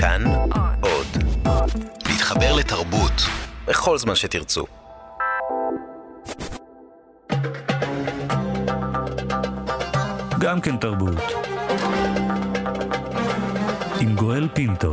כאן עוד. להתחבר לתרבות בכל זמן שתרצו. גם כן תרבות. עם גואל פינטו.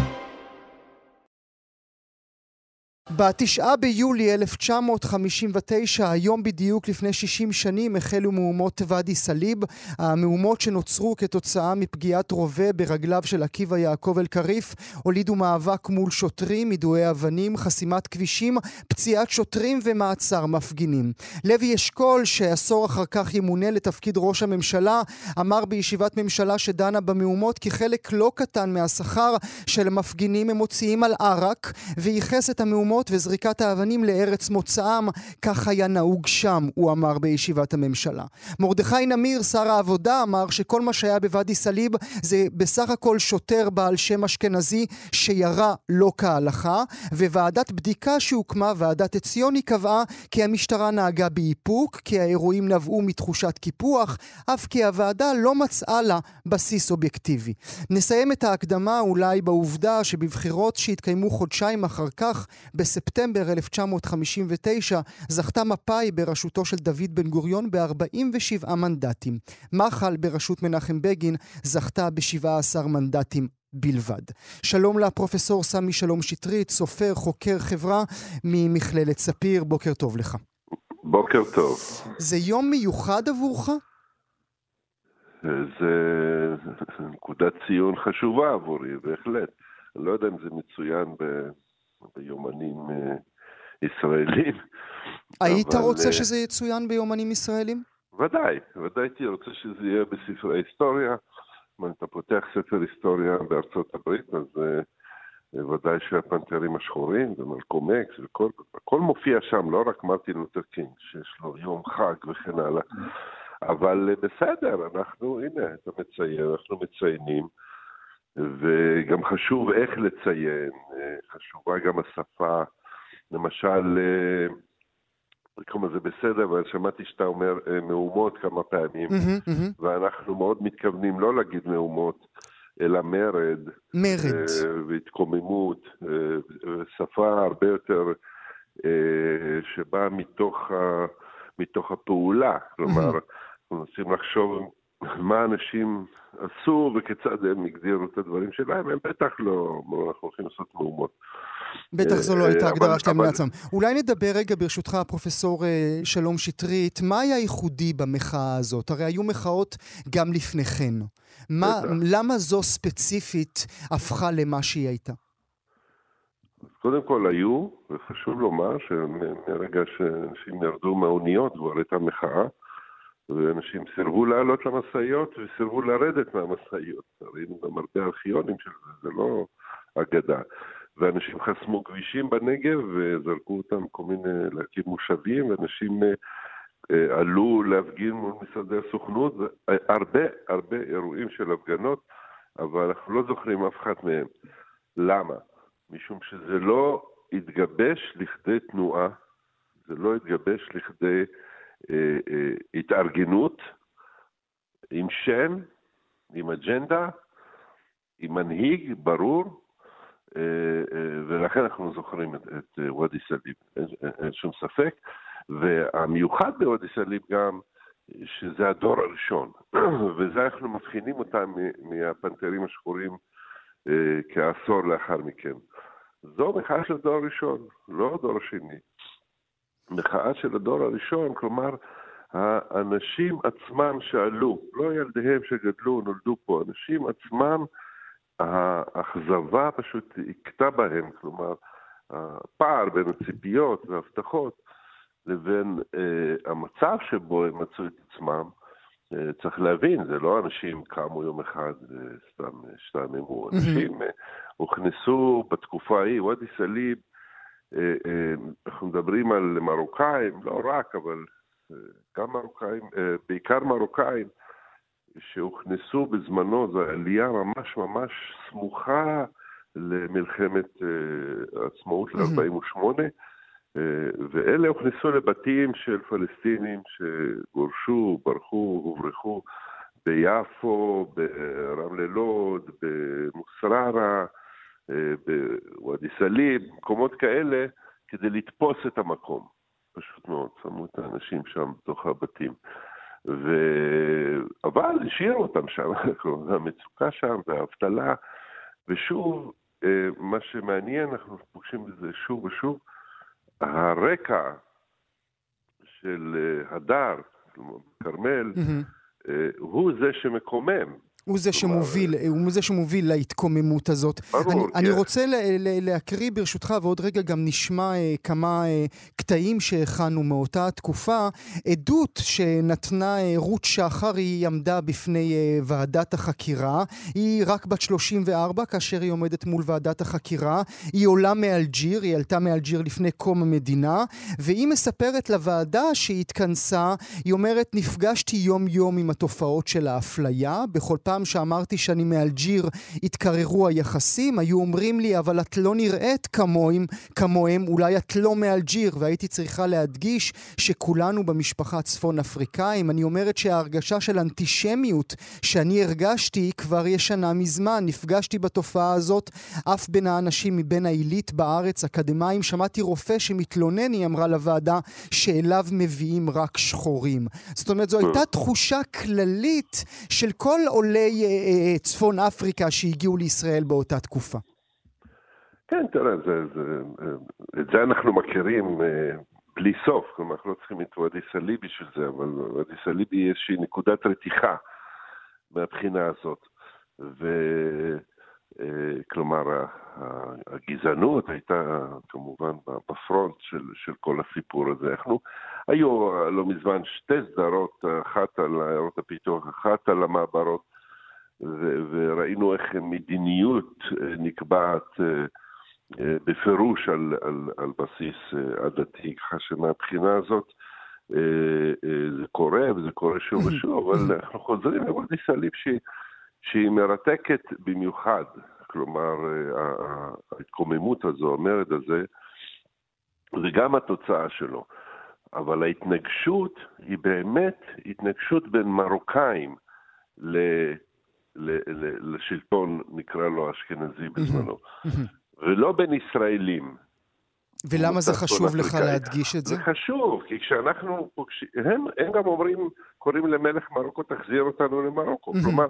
בתשעה ביולי 1959, היום בדיוק לפני 60 שנים, החלו מהומות ואדי סאליב. המהומות שנוצרו כתוצאה מפגיעת רובה ברגליו של עקיבא יעקב אל-כריף, הולידו מאבק מול שוטרים, יידויי אבנים, חסימת כבישים, פציעת שוטרים ומעצר מפגינים. לוי אשכול, שעשור אחר כך ימונה לתפקיד ראש הממשלה, אמר בישיבת ממשלה שדנה במהומות כי חלק לא קטן מהשכר של המפגינים הם מוציאים על ערק, וייחס את המהומות וזריקת האבנים לארץ מוצאם, כך היה נהוג שם, הוא אמר בישיבת הממשלה. מרדכי נמיר, שר העבודה, אמר שכל מה שהיה בוואדי סאליב זה בסך הכל שוטר בעל שם אשכנזי שירה לא כהלכה, וועדת בדיקה שהוקמה, ועדת עציוני, קבעה כי המשטרה נהגה באיפוק, כי האירועים נבעו מתחושת קיפוח, אף כי הוועדה לא מצאה לה בסיס אובייקטיבי. נסיים את ההקדמה אולי בעובדה שבבחירות שהתקיימו חודשיים אחר כך, בספטמבר 1959 זכתה מפא"י בראשותו של דוד בן גוריון ב-47 מנדטים. מח"ל בראשות מנחם בגין זכתה ב-17 מנדטים בלבד. שלום לפרופסור סמי שלום שטרית, סופר, חוקר חברה ממכללת ספיר, בוקר טוב לך. בוקר טוב. זה יום מיוחד עבורך? זה נקודת ציון חשובה עבורי, בהחלט. אני לא יודע אם זה מצוין ב... ביומנים אה, ישראלים. היית אבל... רוצה אה, שזה יצוין ביומנים ישראלים? ודאי, ודאי הייתי רוצה שזה יהיה בספרי היסטוריה. אם אתה פותח ספר היסטוריה בארצות הברית, אז uh, ודאי שהפנתרים השחורים ומלקום אקס וכל, הכל מופיע שם, לא רק מרטין לותר קינג, שיש לו יום חג וכן הלאה. אבל בסדר, אנחנו, הנה, אתה מציין, אנחנו מציינים. וגם חשוב איך לציין, אה, חשובה גם השפה. למשל, כלומר אה, זה בסדר, אבל שמעתי שאתה אומר אה, מהומות כמה פעמים. ואנחנו מאוד מתכוונים לא להגיד מהומות, אלא מרד. מרד. והתקוממות, שפה הרבה יותר שבאה מתוך, מתוך הפעולה. כלומר. אנחנו מנסים לחשוב מה אנשים עשו וכיצד הם הגדירו את הדברים שלהם, הם בטח לא, אנחנו הולכים לעשות מהומות. בטח זו לא הייתה הגדרה שלהם לעצמם. אולי נדבר רגע ברשותך, פרופסור אה, שלום שטרית, מה היה ייחודי במחאה הזאת? הרי היו מחאות גם לפני כן. מה, למה זו ספציפית הפכה למה שהיא הייתה? קודם כל היו, וחשוב לומר שמרגע שאנשים ירדו מהאוניות כבר הייתה מחאה. ואנשים סירבו לעלות למשאיות וסירבו לרדת מהמשאיות. ראינו גם הרבה ארכיונים של זה, זה לא אגדה. ואנשים חסמו כבישים בנגב וזרקו אותם כל מיני, להקים מושבים, ואנשים אה, עלו להפגין מול משרדי הסוכנות, הרבה הרבה אירועים של הפגנות, אבל אנחנו לא זוכרים אף אחד מהם. למה? משום שזה לא התגבש לכדי תנועה, זה לא התגבש לכדי... אה, אה, התארגנות עם שם, עם אג'נדה, עם מנהיג ברור, אה, ולכן אנחנו זוכרים את, את ואדי סאליב, אין, אין שום ספק. והמיוחד בוואדי סאליב גם, שזה הדור הראשון, וזה אנחנו מבחינים אותם מהפנתרים השחורים כעשור לאחר מכן. זו מחאה של הדור הראשון, לא הדור השני. מחאה של הדור הראשון, כלומר, האנשים עצמם שעלו, לא ילדיהם שגדלו, נולדו פה, אנשים עצמם, האכזבה פשוט הכתה בהם, כלומר, הפער בין הציפיות וההבטחות לבין אה, המצב שבו הם מצאו את עצמם, צריך להבין, זה לא אנשים קמו יום אחד וסתם השתעממו. אנשים הוכנסו בתקופה ההיא, ואדי סאליב, אנחנו מדברים על מרוקאים, לא רק, אבל גם מרוקאים, בעיקר מרוקאים, שהוכנסו בזמנו, זו עלייה ממש ממש סמוכה למלחמת העצמאות ל-48', ואלה הוכנסו לבתים של פלסטינים שגורשו, ברחו, הוברחו ביפו, ברמלה לוד, במוסררה, בוואדי סאליב, מקומות כאלה, כדי לתפוס את המקום. פשוט מאוד, שמו את האנשים שם בתוך הבתים. ו... אבל השאירו אותם שם, המצוקה שם והאבטלה, ושוב, מה שמעניין, אנחנו פוגשים בזה שוב ושוב, הרקע של הדר, כלומר, כרמל, mm-hmm. הוא זה שמקומם. הוא זה שמוביל, הוא זה שמוביל להתקוממות הזאת. ברור, אני, כן. אני רוצה להקריא ברשותך, ועוד רגע גם נשמע אה, כמה אה, קטעים שהכנו מאותה תקופה. עדות שנתנה אה, רות שחר, היא עמדה בפני אה, ועדת החקירה. היא רק בת 34 כאשר היא עומדת מול ועדת החקירה. היא עולה מאלג'יר, היא עלתה מאלג'יר לפני קום המדינה, והיא מספרת לוועדה שהיא התכנסה, היא אומרת, נפגשתי יום-יום עם התופעות של האפליה, בכל פעם פעם שאמרתי שאני מאלג'יר התקררו היחסים, היו אומרים לי, אבל את לא נראית כמוהם, כמוהם, אולי את לא מאלג'יר, והייתי צריכה להדגיש שכולנו במשפחה צפון אפריקאים. אני אומרת שההרגשה של אנטישמיות שאני הרגשתי כבר ישנה מזמן. נפגשתי בתופעה הזאת אף בין האנשים מבין העילית בארץ, אקדמאים. שמעתי רופא שמתלונן, היא אמרה לוועדה, שאליו מביאים רק שחורים. זאת אומרת, זו הייתה תחושה כללית של כל עולה עולי אה, אה, צפון אפריקה שהגיעו לישראל באותה תקופה. כן, תראה, זה, זה, את זה אנחנו מכירים אה, בלי סוף, כלומר, אנחנו לא צריכים את ואדי סאלי בשביל זה, אבל ואדי סאלי היא איזושהי נקודת רתיחה מהבחינה הזאת. וכלומר, הגזענות הייתה כמובן בפרונט של, של כל הסיפור הזה. אנחנו, היו לא מזמן שתי סדרות, אחת על עיירות הפיתוח, אחת על המעברות וראינו איך מדיניות אה, נקבעת אה, אה, בפירוש על, על, על בסיס עדתי, ככה שמבחינה הזאת זה קורה, וזה קורה שוב ושוב, אבל אנחנו חוזרים לוואדי סאליב שהיא מרתקת במיוחד, כלומר ההתקוממות הזו, המרד הזה, זה גם התוצאה שלו. אבל ההתנגשות היא באמת התנגשות בין מרוקאים לשלטון, נקרא לו אשכנזי בזמנו, ולא בין ישראלים. ולמה זה חשוב לך להדגיש את זה? זה חשוב, כי כשאנחנו פוגשים, הם, הם גם אומרים, קוראים למלך מרוקו, תחזיר אותנו למרוקו. כלומר,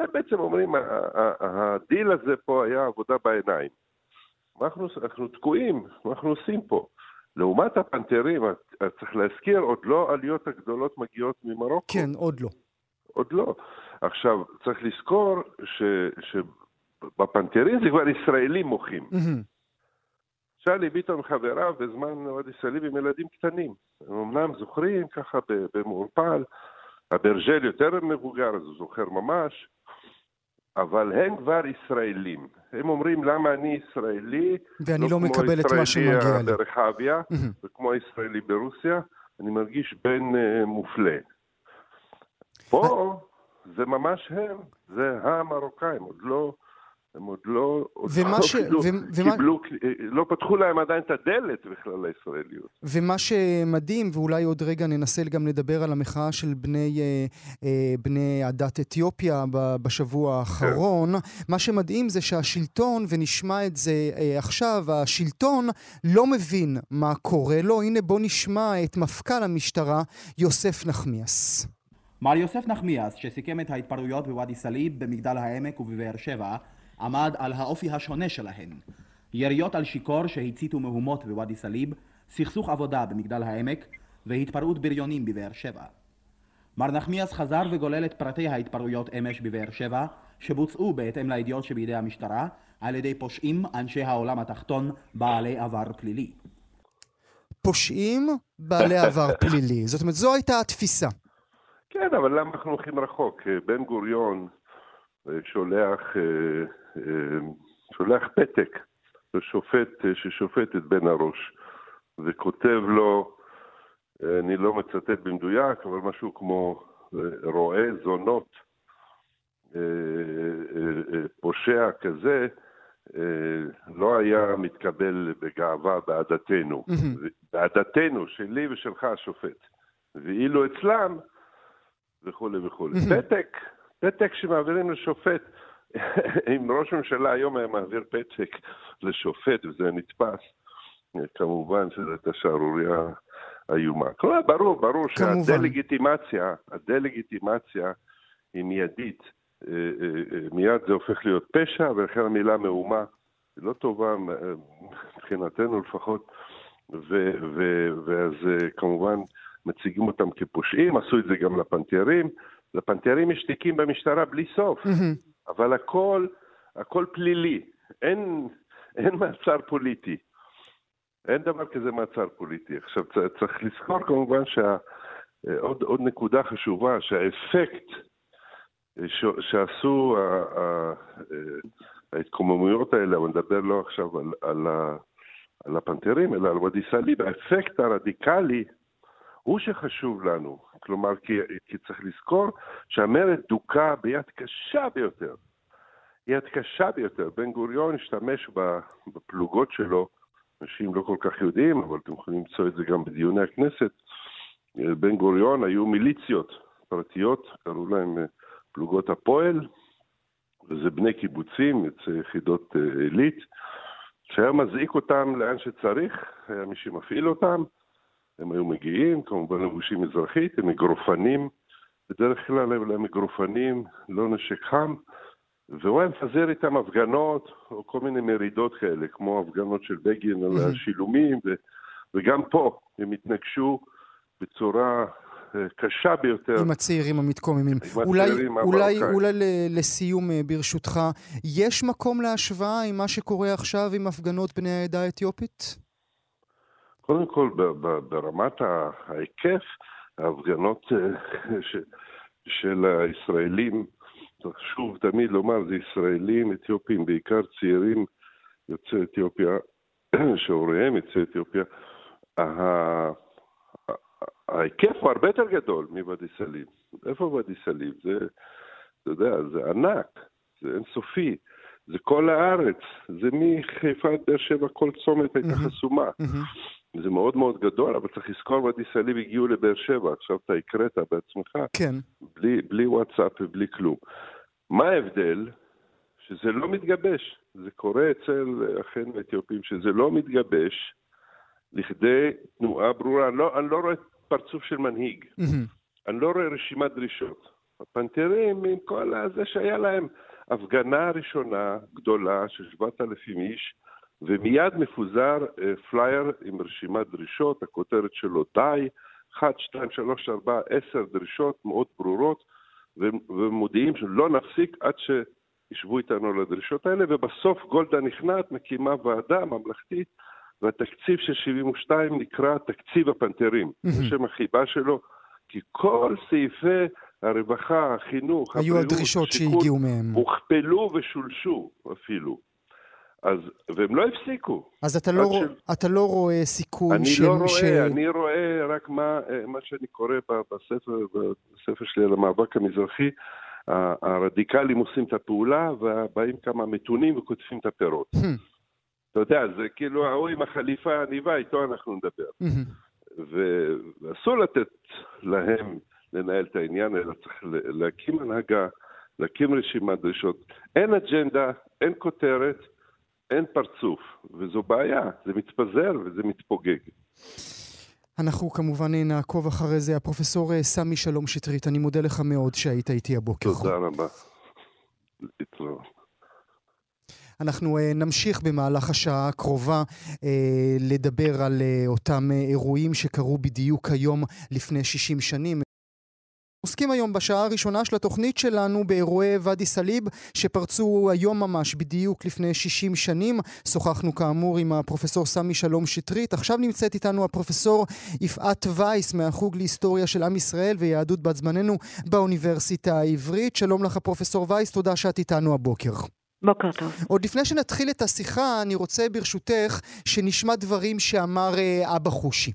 הם בעצם אומרים, הדיל הזה פה היה עבודה בעיניים. אנחנו, אנחנו תקועים, מה אנחנו עושים פה? לעומת הפנתרים, צריך להזכיר, עוד לא העליות הגדולות מגיעות ממרוקו. כן, עוד לא. עוד לא. עכשיו, צריך לזכור ש, שבפנתרים זה כבר ישראלים מוחים. שאלי ביטון חבריו בזמן עוד ישראלים עם ילדים קטנים. הם אמנם זוכרים ככה במעורפל, הברג'ל יותר מבוגר, אז הוא זוכר ממש, אבל הם כבר ישראלים. הם אומרים למה אני ישראלי, ואני לא, לא מקבל את מה שמגיע לי. כמו ישראלי ברחביה, וכמו ישראלי ברוסיה, אני מרגיש בן uh, מופלה. פה זה ממש הם, זה המרוקאים, עוד לא... הם עוד לא, עוד לא ש... קיבלו, ומה... קיבלו, לא פתחו להם עדיין את הדלת בכלל לישראליות. ומה שמדהים, ואולי עוד רגע ננסה גם לדבר על המחאה של בני, אה, אה, בני עדת אתיופיה בשבוע האחרון, כן. מה שמדהים זה שהשלטון, ונשמע את זה אה, עכשיו, השלטון לא מבין מה קורה לו. הנה בוא נשמע את מפכ"ל המשטרה, יוסף נחמיאס. מר יוסף נחמיאס, שסיכם את ההתפרעויות בוואדי סאליב, במגדל העמק ובבאר שבע, עמד על האופי השונה שלהן. יריות על שיכור שהציתו מהומות בוואדי סאליב, סכסוך עבודה במגדל העמק והתפרעות בריונים בבאר שבע. מר נחמיאס חזר וגולל את פרטי ההתפרעויות אמש בבאר שבע, שבוצעו בהתאם לידיעות שבידי המשטרה, על ידי פושעים אנשי העולם התחתון בעלי עבר פלילי. פושעים בעלי עבר פלילי. זאת אומרת, זו הייתה התפיסה. כן, אבל למה אנחנו הולכים רחוק? בן גוריון שולח, שולח פתק לשופט ששופט את בן הראש, וכותב לו, אני לא מצטט במדויק, אבל משהו כמו רועה זונות, פושע כזה, לא היה מתקבל בגאווה בעדתנו, בעדתנו, שלי ושלך השופט. ואילו אצלם, וכולי וכולי. פתק, פתק שמעבירים לשופט. אם ראש ממשלה היום היה מעביר פתק לשופט וזה נתפס, כמובן שזו הייתה שערורייה איומה. כלומר, ברור, ברור שהדה-לגיטימציה, הדה-לגיטימציה היא מיידית. אה, אה, אה, מיד זה הופך להיות פשע, ולכן המילה מהומה היא לא טובה מבחינתנו לפחות, ו- ו- ואז כמובן מציגים אותם כפושעים, עשו את זה גם לפנתירים. לפנתירים יש תיקים במשטרה בלי סוף, אבל הכל, הכל פלילי, אין, אין מעצר פוליטי. אין דבר כזה מעצר פוליטי. עכשיו, צריך לזכור כמובן שעוד עוד נקודה חשובה, שהאפקט ש, שעשו ההתקוממויות האלה, אבל נדבר לא עכשיו על, על, על הפנתרים, אלא על ואדי סאליב, האפקט הרדיקלי הוא שחשוב לנו. כלומר, כי, כי צריך לזכור שהמרד דוכא ביד קשה ביותר. יד קשה ביותר. בן גוריון השתמש בפלוגות שלו, אנשים לא כל כך יודעים, אבל אתם יכולים למצוא את זה גם בדיוני הכנסת. בן גוריון היו מיליציות פרטיות, קראו להם אה, פלוגות הפועל, וזה בני קיבוצים, יוצאי יחידות אה, עילית, שהיה מזעיק אותם לאן שצריך, היה מי שמפעיל אותם, הם היו מגיעים, כמובן לבושים אזרחית, הם אגרופנים, בדרך כלל היו להם אגרופנים, לא נשק חם, והוא היה מפזר איתם הפגנות, או כל מיני מרידות כאלה, כמו הפגנות של בגין על השילומים, ו... וגם פה הם התנגשו בצורה אה, קשה ביותר. עם הצעירים המתקוממים. עם אולי, הצעירים אולי, אולי לסיום, אה, ברשותך, יש מקום להשוואה עם מה שקורה עכשיו עם הפגנות בני העדה האתיופית? קודם כל, ברמת ההיקף, ההפגנות אה, של הישראלים, חשוב תמיד לומר, זה ישראלים, אתיופים, בעיקר צעירים יוצאי אתיופיה, שהוריהם יוצאי אתיופיה, ההיקף הוא הרבה יותר גדול מוואדי סאליב. איפה ואדי סאליב? זה, אתה יודע, זה ענק, זה אינסופי, זה כל הארץ, זה מחיפה עד באר שבע, כל צומת הייתה חסומה. זה מאוד מאוד גדול, אבל צריך לזכור, ואדי סאליב הגיעו לבאר שבע, עכשיו אתה הקראת בעצמך, כן. בלי, בלי וואטסאפ ובלי כלום. מה ההבדל? שזה לא מתגבש. זה קורה אצל אחינו האתיופים, שזה לא מתגבש לכדי תנועה ברורה. לא, אני לא רואה פרצוף של מנהיג. אני לא רואה רשימת דרישות. הפנתרים, עם כל הזה שהיה להם הפגנה ראשונה גדולה של 7,000 איש, ומיד מפוזר אה, פלייר עם רשימת דרישות, הכותרת שלו די, 1, 2, 3, 4, 10 דרישות מאוד ברורות, ומודיעים שלא נפסיק עד שישבו איתנו לדרישות האלה, ובסוף גולדה נכנעת, מקימה ועדה ממלכתית, והתקציב של 72 נקרא תקציב הפנתרים, זה שם החיבה שלו, כי כל סעיפי הרווחה, החינוך, היו הבריאות, הדרישות שהגיעו מהם. הוכפלו ושולשו אפילו. אז, והם לא הפסיקו. אז אתה לא, ש... אתה לא רואה סיכוי אני שהם... אני לא רואה, ש... אני רואה רק מה, מה שאני קורא בספר, בספר שלי על המאבק המזרחי, הרדיקלים עושים את הפעולה, ובאים כמה מתונים וכותבים את הפירות. Hmm. אתה יודע, זה כאילו ההוא עם החליפה העניבה, איתו אנחנו נדבר. ואסור לתת להם לנהל את העניין, אלא צריך להקים הנהגה, להקים רשימת דרישות. אין אג'נדה, אין כותרת, אין פרצוף, וזו בעיה, זה מתפזר וזה מתפוגג. אנחנו כמובן נעקוב אחרי זה. הפרופסור אה, סמי שלום שטרית, אני מודה לך מאוד שהיית איתי הבוקר. תודה רבה. להתראות. אנחנו uh, נמשיך במהלך השעה הקרובה uh, לדבר על uh, אותם אירועים שקרו בדיוק היום לפני 60 שנים. עוסקים היום בשעה הראשונה של התוכנית שלנו באירועי ואדי סאליב שפרצו היום ממש בדיוק לפני 60 שנים. שוחחנו כאמור עם הפרופסור סמי שלום שטרית. עכשיו נמצאת איתנו הפרופסור יפעת וייס מהחוג להיסטוריה של עם ישראל ויהדות בת זמננו באוניברסיטה העברית. שלום לך פרופסור וייס, תודה שאת איתנו הבוקר. בוקר טוב. עוד לפני שנתחיל את השיחה, אני רוצה ברשותך שנשמע דברים שאמר אה, אבא חושי.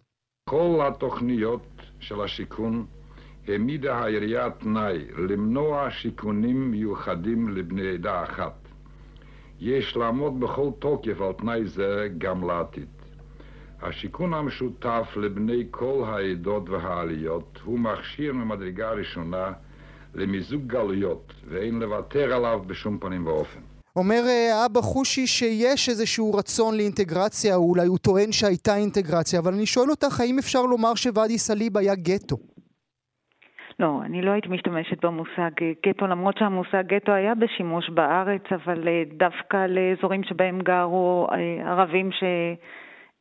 כל התוכניות של השיכון העמידה העירייה תנאי למנוע שיכונים מיוחדים לבני עדה אחת. יש לעמוד בכל תוקף על תנאי זה גם לעתיד. השיכון המשותף לבני כל העדות והעליות הוא מכשיר ממדרגה ראשונה למיזוג גלויות, ואין לוותר עליו בשום פנים ואופן. אומר אה, אבא חושי שיש איזשהו רצון לאינטגרציה, או אולי הוא טוען שהייתה אינטגרציה, אבל אני שואל אותך, האם אפשר לומר שוואדי סאליב היה גטו? לא, אני לא הייתי משתמשת במושג גטו, למרות שהמושג גטו היה בשימוש בארץ, אבל אה, דווקא לאזורים שבהם גרו אה, ערבים ש...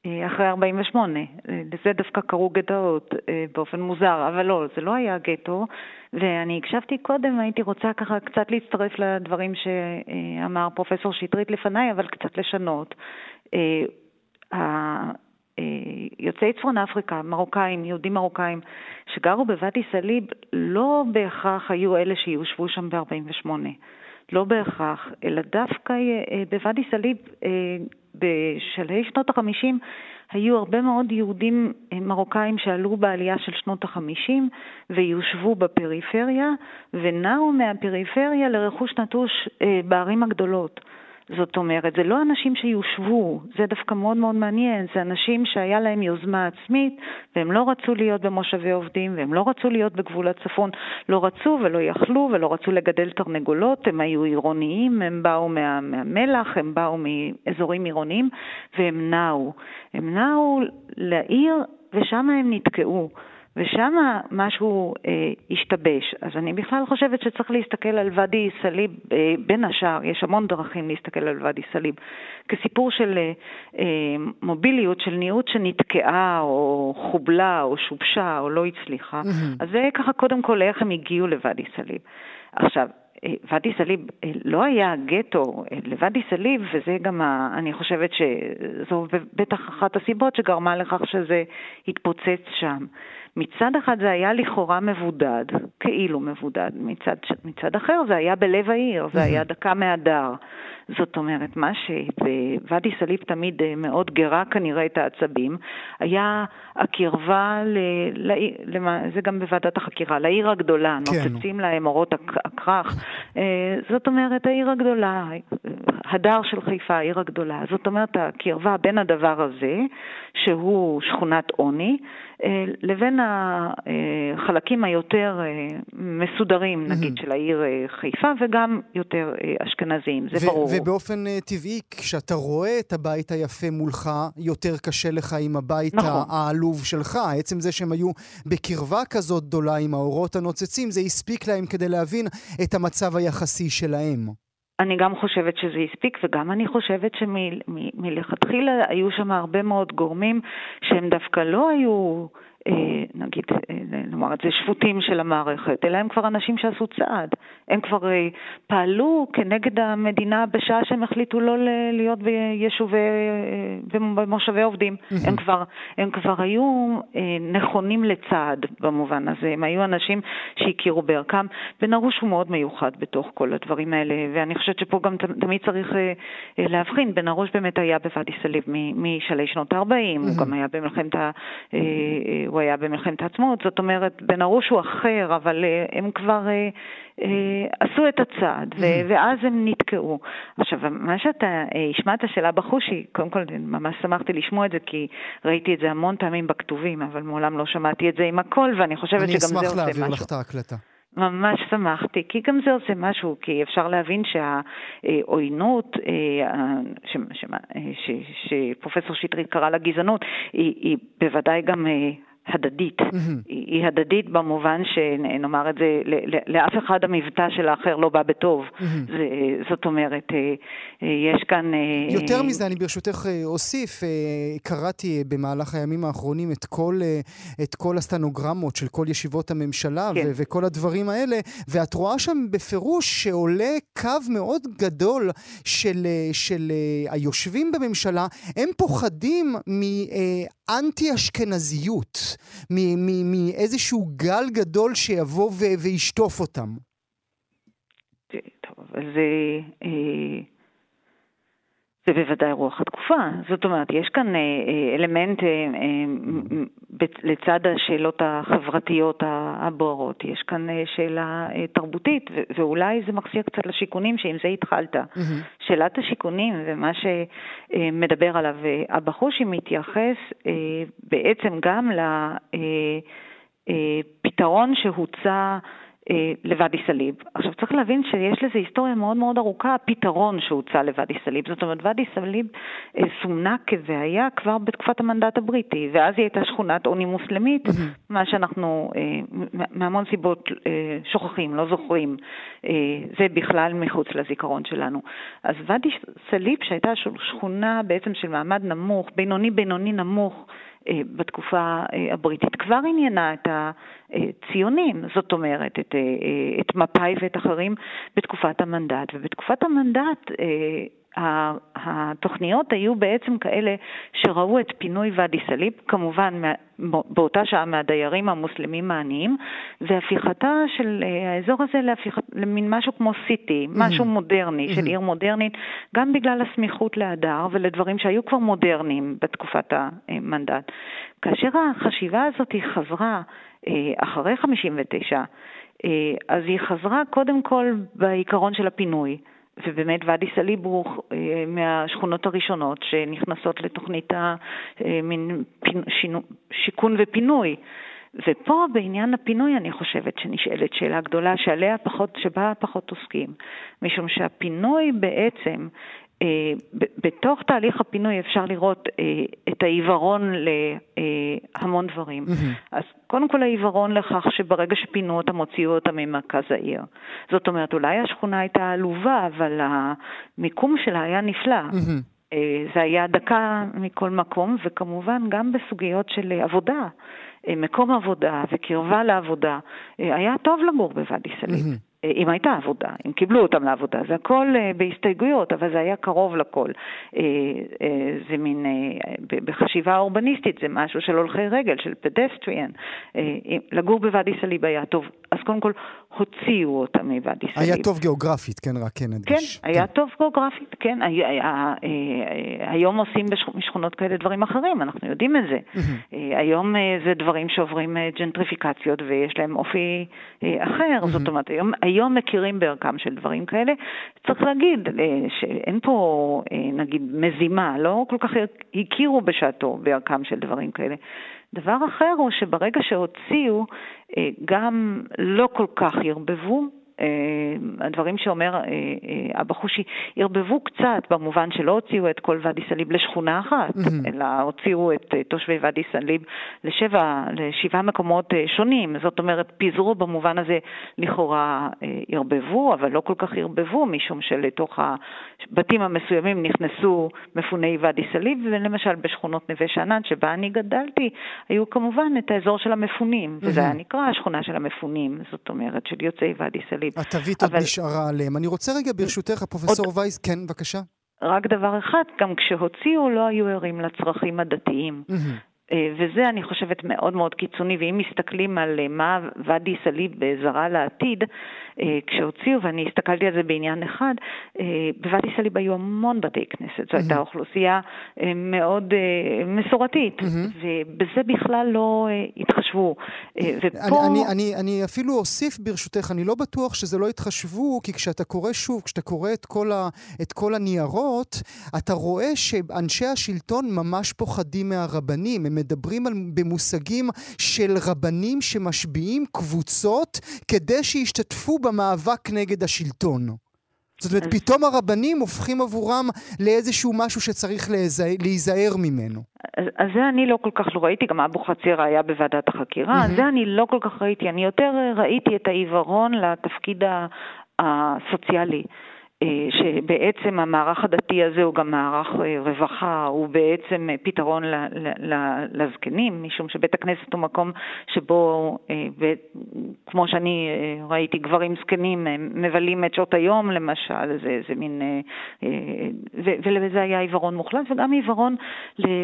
אה, אחרי 48. לזה דווקא קראו גטאות באופן מוזר, אבל לא, זה לא היה גטו. ואני הקשבתי קודם, הייתי רוצה ככה קצת להצטרף לדברים שאמר פרופסור שטרית לפניי, אבל קצת לשנות. אה, יוצאי צפון אפריקה, מרוקאים, יהודים מרוקאים, שגרו בוואדי סאליב, לא בהכרח היו אלה שיושבו שם ב-48. לא בהכרח, אלא דווקא אה, בוואדי סאליב אה, בשלהי שנות ה-50 היו הרבה מאוד יהודים מרוקאים שעלו בעלייה של שנות ה-50 ויושבו בפריפריה ונעו מהפריפריה לרכוש נטוש בערים הגדולות. זאת אומרת, זה לא אנשים שיושבו, זה דווקא מאוד מאוד מעניין, זה אנשים שהיה להם יוזמה עצמית והם לא רצו להיות במושבי עובדים והם לא רצו להיות בגבול הצפון, לא רצו ולא יכלו ולא רצו לגדל תרנגולות, הם היו עירוניים, הם באו מה, מהמלח, הם באו מאזורים עירוניים והם נעו. הם נעו לעיר ושם הם נתקעו. ושם משהו אה, השתבש. אז אני בכלל חושבת שצריך להסתכל על ואדי סאליב, אה, בין השאר, יש המון דרכים להסתכל על ואדי סאליב, כסיפור של אה, אה, מוביליות, של ניעות שנתקעה, או חובלה, או שובשה, או לא הצליחה. Mm-hmm. אז זה ככה קודם כל איך הם הגיעו לוואדי סאליב. עכשיו, אה, ואדי סאליב אה, לא היה גטו אה, לוואדי סאליב, וזה גם, ה, אני חושבת שזו בטח אחת הסיבות שגרמה לכך שזה התפוצץ שם. מצד אחד זה היה לכאורה מבודד, כאילו מבודד, מצד, מצד אחר זה היה בלב העיר, זה היה דקה מהדר. זאת אומרת, מה שבוואדי סאליב תמיד אה, מאוד גרה כנראה את העצבים, היה הקרבה, ל, ל, ל, זה גם בוועדת החקירה, לעיר הגדולה, כן. נוצצים להם אורות הכרך. אה, זאת אומרת, העיר הגדולה, הדר של חיפה, העיר הגדולה. זאת אומרת, הקרבה בין הדבר הזה, שהוא שכונת עוני, לבין החלקים היותר מסודרים, נגיד, של העיר חיפה, וגם יותר אשכנזיים, זה ברור. ובאופן טבעי, כשאתה רואה את הבית היפה מולך, יותר קשה לך עם הבית נכון. העלוב שלך. עצם זה שהם היו בקרבה כזאת גדולה עם האורות הנוצצים, זה הספיק להם כדי להבין את המצב היחסי שלהם. אני גם חושבת שזה הספיק, וגם אני חושבת שמלכתחילה היו שם הרבה מאוד גורמים שהם דווקא לא היו... אה, נגיד, אה, נאמר את זה, שפוטים של המערכת, אלא הם כבר אנשים שעשו צעד. הם כבר אה, פעלו כנגד המדינה בשעה שהם החליטו לא להיות ביישובי, במושבי עובדים. הם, כבר, הם כבר היו נכונים לצעד במובן הזה. הם היו אנשים שהכירו בערכם. בן ארוש הוא מאוד מיוחד בתוך כל הדברים האלה, ואני חושבת שפה גם תמיד צריך להבחין. בן ארוש באמת היה בוואדי סאליב משלהי שנות ה-40, הוא גם היה במלחמת ה... הוא היה במלחמת העצמאות, זאת אומרת, בן ארוש הוא אחר, אבל uh, הם כבר uh, uh, עשו את הצעד, ו- ואז הם נתקעו. עכשיו, מה שאתה השמעת של אבא חושי, קודם כל ממש שמחתי לשמוע את זה, כי ראיתי את זה המון פעמים בכתובים, אבל מעולם לא שמעתי את זה עם הכל, ואני חושבת שגם זה עושה משהו. אני אשמח להעביר לך את ההקלטה. ממש שמחתי, כי גם זה עושה משהו, כי אפשר להבין שהעוינות שפרופסור שטרית קרא לה גזענות, היא, היא בוודאי גם הדדית. Mm-hmm. היא, היא הדדית במובן שנאמר את זה, לאף אחד המבטא של האחר לא בא בטוב. Mm-hmm. זה, זאת אומרת, אה, אה, יש כאן... אה, יותר מזה, אני ברשותך אוסיף, קראתי במהלך הימים האחרונים את כל, את כל הסטנוגרמות של כל ישיבות הממשלה כן. ו- וכל הדברים האלה, ואת רואה שם בפירוש שעולה קו מאוד גדול של, של היושבים בממשלה, הם פוחדים מאנטי-אשכנזיות. מאיזשהו גל גדול שיבוא וישטוף אותם. טוב, אבל זה... אה, בוודאי רוח התקופה. זאת אומרת, יש כאן אה, אה, אלמנט לצד השאלות החברתיות הבוערות, יש כאן שאלה תרבותית, ואולי זה מחזיר קצת לשיכונים, שעם זה התחלת. Mm-hmm. שאלת השיכונים ומה שמדבר עליו הבחושי מתייחס בעצם גם לפתרון שהוצע אה, לוואדי סאליב. עכשיו צריך להבין שיש לזה היסטוריה מאוד מאוד ארוכה, הפתרון שהוצע לוואדי סאליב. זאת אומרת, ואדי סאליב אה, סומנה כבעיה כבר בתקופת המנדט הבריטי, ואז היא הייתה שכונת עוני מוסלמית, מה שאנחנו אה, מהמון סיבות שוכחים, לא זוכרים. זה בכלל מחוץ לזיכרון שלנו. אז ואדי סאליב, שהייתה שכונה בעצם של מעמד נמוך, בינוני בינוני נמוך, אה, בתקופה אה, הבריטית כבר עניינה את הציונים, זאת אומרת, את, אה, את מפא"י ואת אחרים בתקופת המנדט. ובתקופת המנדט התוכניות היו בעצם כאלה שראו את פינוי ואדי סאליב, כמובן באותה שעה מהדיירים המוסלמים העניים, והפיכתה של אה, האזור הזה להפיכת, למין משהו כמו סיטי, משהו mm-hmm. מודרני, של mm-hmm. עיר מודרנית, גם בגלל הסמיכות להדר ולדברים שהיו כבר מודרניים בתקופת המנדט. כאשר החשיבה הזאת היא חזרה אה, אחרי 59, אה, אז היא חזרה קודם כל בעיקרון של הפינוי. ובאמת ואדי סאליב הוא אה, מהשכונות הראשונות שנכנסות לתוכנית שינו, שיכון ופינוי. ופה בעניין הפינוי אני חושבת שנשאלת שאלה גדולה שעליה פחות, שבה פחות עוסקים, משום שהפינוי בעצם בתוך תהליך הפינוי אפשר לראות אה, את העיוורון להמון דברים. Mm-hmm. אז קודם כל העיוורון לכך שברגע שפינו אותם, הוציאו אותם ממרכז העיר. זאת אומרת, אולי השכונה הייתה עלובה, אבל המיקום שלה היה נפלא. Mm-hmm. זה היה דקה מכל מקום, וכמובן גם בסוגיות של עבודה, מקום עבודה וקרבה לעבודה, היה טוב לגור בוואדי סאליב. Mm-hmm. אם הייתה עבודה, אם קיבלו אותם לעבודה, זה הכל אה, בהסתייגויות, אבל זה היה קרוב לכל. אה, אה, זה מין, בחשיבה אורבניסטית, זה משהו של הולכי רגל, של פדסטריאן. לגור בוואדי סאליב היה טוב. אז קודם כל, הוציאו אותם מוואדי סאליב. היה טוב גיאוגרפית, כן, רק כן נדגיש. כן, היה כן. טוב גיאוגרפית, כן. היום עושים בשכונות כאלה דברים אחרים, אנחנו יודעים את זה. היום זה דברים שעוברים ג'נטריפיקציות ויש להם אופי אחר, זאת אומרת, היום... היום מכירים בערכם של דברים כאלה. צריך להגיד אה, שאין פה, אה, נגיד, מזימה, לא כל כך הכירו בשעתו בערכם של דברים כאלה. דבר אחר הוא שברגע שהוציאו, אה, גם לא כל כך ערבבו, הדברים שאומר אה, אה, אבא חושי ערבבו קצת במובן שלא הוציאו את כל ואדי סאליב לשכונה אחת, mm-hmm. אלא הוציאו את תושבי ואדי סאליב לשבע, לשבעה מקומות שונים. זאת אומרת, פיזרו במובן הזה לכאורה ערבבו, אבל לא כל כך ערבבו, משום שלתוך הבתים המסוימים נכנסו מפוני ואדי סאליב, ולמשל בשכונות נווה שאנן, שבה אני גדלתי, היו כמובן את האזור של המפונים, mm-hmm. וזה היה נקרא השכונה של המפונים, זאת אומרת, של יוצאי ואדי סאליב. סאליב. התווית עוד נשארה עליהם. אני רוצה רגע, ברשותך, הפרופסור עוד... וייס, כן, בבקשה. רק דבר אחד, גם כשהוציאו לא היו ערים לצרכים הדתיים. אה, וזה, אני חושבת, מאוד מאוד קיצוני, ואם מסתכלים על אה, מה ואדי סאליב זרה לעתיד, אה, כשהוציאו, ואני הסתכלתי על זה בעניין אחד, בוואדי סאליב היו המון בתי כנסת, זו הייתה אוכלוסייה מאוד מסורתית, ובזה בכלל לא התחשבו. ופה... אני, אני, אני אפילו אוסיף ברשותך, אני לא בטוח שזה לא התחשבו, כי כשאתה קורא שוב, כשאתה קורא את כל, ה, את כל הניירות, אתה רואה שאנשי השלטון ממש פוחדים מהרבנים. הם מדברים על, במושגים של רבנים שמשביעים קבוצות כדי שישתתפו במאבק נגד השלטון. זאת אומרת, פתאום הרבנים הופכים עבורם לאיזשהו משהו שצריך להיזהר ממנו. אז זה אני לא כל כך לא ראיתי, גם אבו חצירה היה בוועדת החקירה, mm-hmm. זה אני לא כל כך ראיתי, אני יותר ראיתי את העיוורון לתפקיד הסוציאלי. אה, שבעצם המערך הדתי הזה הוא גם מערך אה, רווחה, הוא בעצם אה, פתרון לזקנים, משום שבית הכנסת הוא מקום שבו, כמו שאני ראיתי, גברים זקנים מבלים את שעות היום למשל, זה, זה מין, ולזה היה עיוורון מוחלט, וגם עיוורון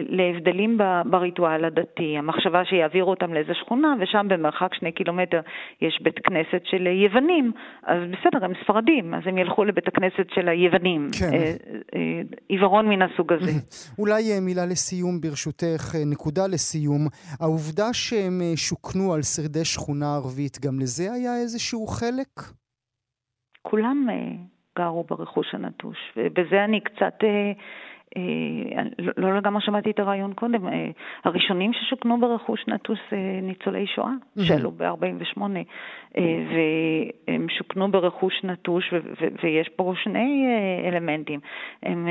להבדלים בריטואל הדתי, המחשבה שיעבירו אותם לאיזה שכונה, ושם במרחק שני קילומטר יש בית כנסת של יוונים, אז בסדר, הם ספרדים, אז הם ילכו לבית הכנסת. הכנסת של היוונים. כן. אה, אה, עיוורון מן הסוג הזה. אולי אה, מילה לסיום ברשותך, נקודה לסיום. העובדה שהם שוכנו על שרידי שכונה ערבית, גם לזה היה איזשהו חלק? כולם גרו ברכוש הנטוש, ובזה אני קצת... אה, לא, לא לגמרי שמעתי את הרעיון קודם, אה, הראשונים ששוכנו ברכוש נטוס אה, ניצולי שואה, שעלו ב-48, והם שוכנו ברכוש נטוש, ויש פה שני אלמנטים. הם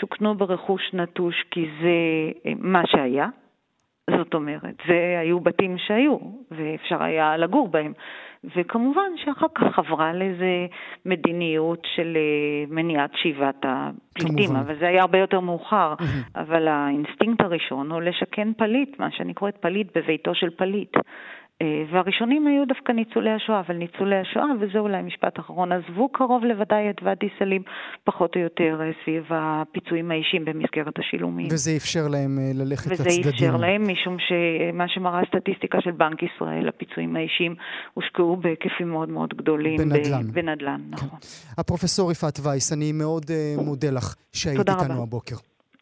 שוכנו ברכוש נטוש כי זה מה שהיה, זאת אומרת, זה היו בתים שהיו, ואפשר היה לגור בהם. וכמובן שאחר כך עברה לאיזה מדיניות של אה, מניעת שיבת הפליטים, כמובן. אבל זה היה הרבה יותר מאוחר. אבל האינסטינקט הראשון הוא לשכן פליט, מה שאני קוראת פליט בביתו של פליט. אה, והראשונים היו דווקא ניצולי השואה, אבל ניצולי השואה, וזה אולי משפט אחרון, עזבו קרוב לוודאי את ואדי סאליב, פחות או יותר אה, סביב הפיצויים האישיים במסגרת השילומים. וזה אפשר להם אה, ללכת וזה לצדדים. וזה אפשר להם, משום שמה שמראה הסטטיסטיקה של בנק ישראל, הפיצויים האישיים הושקעו בהיקפים מאוד מאוד גדולים. בנדל"ן. בנדל"ן, נכון. כן. הפרופסור יפעת וייס, אני מאוד מודה לך שהיית איתנו הבוקר.